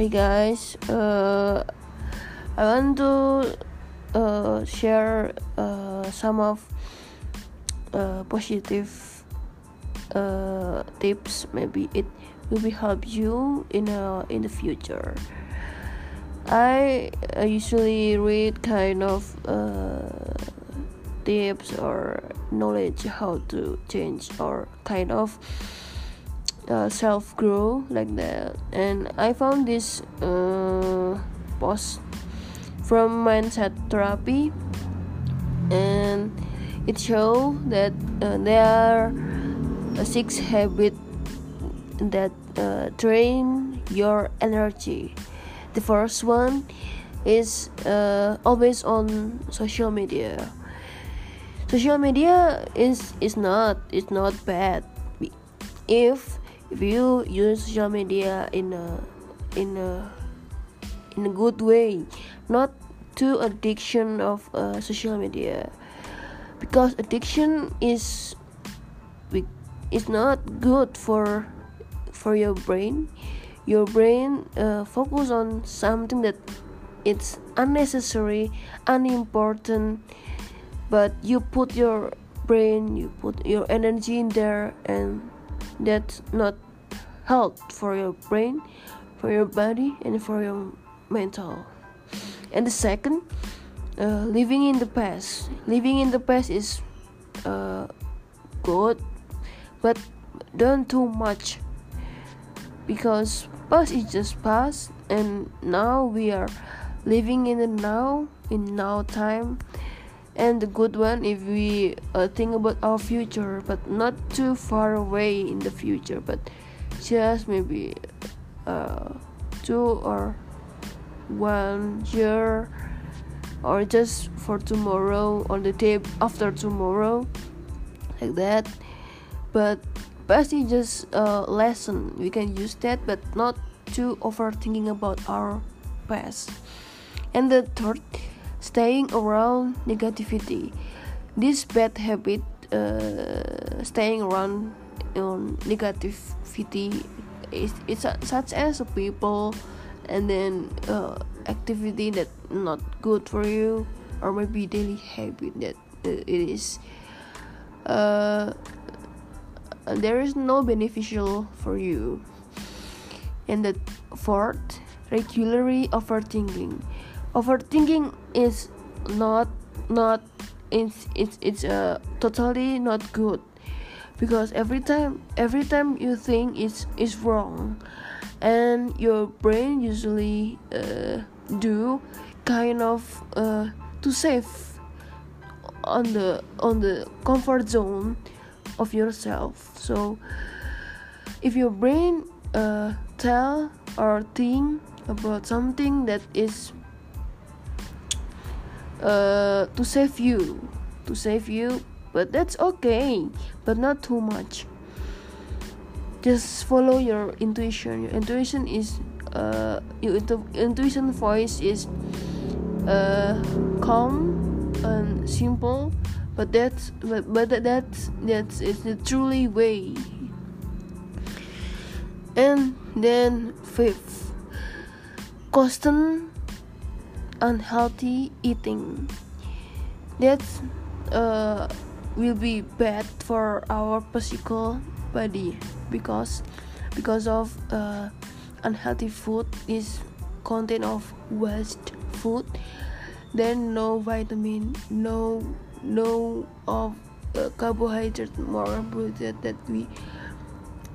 Hey guys, uh, I want to uh, share uh, some of uh, positive uh, tips. Maybe it will be help you in a, in the future. I usually read kind of uh, tips or knowledge how to change or kind of self grow like that. And i found this uh, post from mindset therapy. And it show that uh, there are uh, six habits that uh, drain your energy. The first one is uh, always on social media. Social media is is not it's not bad. If if you use social media in a in a in a good way? Not to addiction of uh, social media. Because addiction is is not good for for your brain. Your brain uh, focus on something that it's unnecessary unimportant but you put your brain you put your energy in there and that's not health for your brain for your body and for your mental. And the second uh, living in the past. Living in the past is uh, good but don't too much because past is just past and now we are living in the now in now time. And the good one if we uh, think about our future but not too far away in the future but just maybe uh, two or one year or just for tomorrow or the day after tomorrow like that. But basically just a lesson. We can use that but not too overthinking about our past. And the third staying around negativity. This bad habit uh, staying around on negativity is it's such as people and then uh, activity that not good for you or maybe daily habit that uh, it is. Uh, there is no beneficial for you. And the fourth regularly overthinking. Overthinking is not not it's it's it's uh, totally not good because every time every time you think it's is wrong and your brain usually uh, do kind of uh, to save on the on the comfort zone of yourself. So if your brain uh, tell or think about something that is uh, to save you to save you but that's okay but not too much. Just follow your intuition. Your intuition is uh, your intu- intuition voice is uh, calm and simple but that's but, but that's that's the truly way. And then fifth constant unhealthy eating. That's uh, will be bad for our physical body because because of uh, unhealthy food is content of waste food. Then no vitamin no no of uh, carbohydrate more carbohydrate that we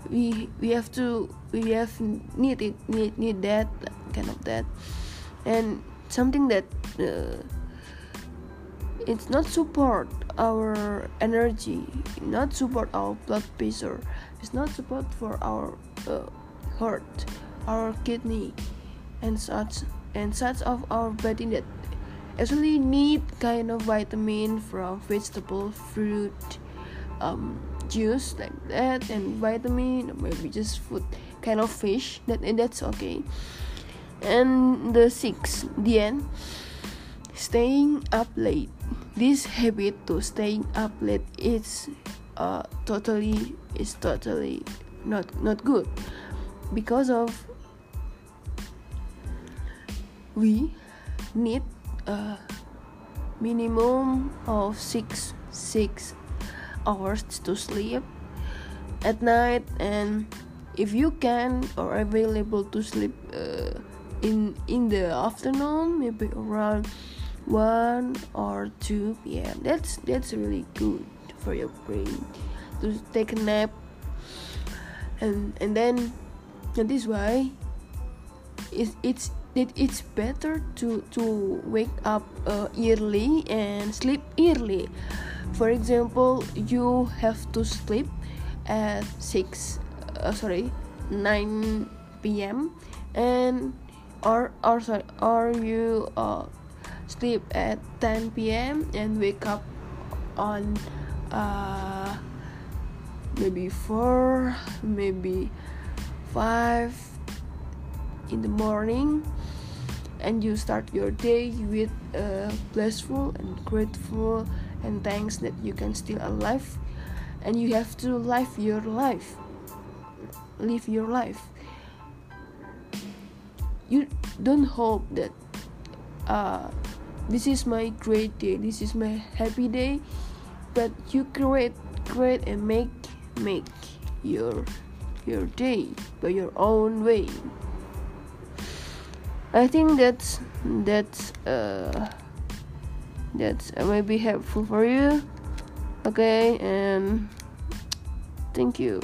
we we have to we have need it need need that kind of that. And something that uh, it's not support our energy not support our blood pressure. It's not support for our uh, heart our kidney and such and such of our body that actually need kind of vitamin from vegetable fruit um, juice like that and vitamin maybe just food kind of fish that and that's okay. And the six the end staying up late. This habit to staying up late is uh, totally is totally not not good. Because of we need a minimum of six six hours to sleep at night. And if you can or available to sleep uh, in in the afternoon maybe around 1 or 2 p.m that's that's really good for your brain to take a nap. And and then and this way it's it's it, it's better to to wake up uh, early and sleep early. For example you have to sleep at 6 uh, sorry 9 p.m and or or sorry or you uh, sleep at 10 p.m and wake up on uh, maybe 4 maybe 5 in the morning. And you start your day with uh, blissful and grateful and thanks that you can still alive. And you have to live your life. Live your life. You don't hope that uh, this is my great day. This is my happy day. But you create create and make make your your day by your own way. I think that's that's uh that's uh, maybe helpful for you. Okay and thank you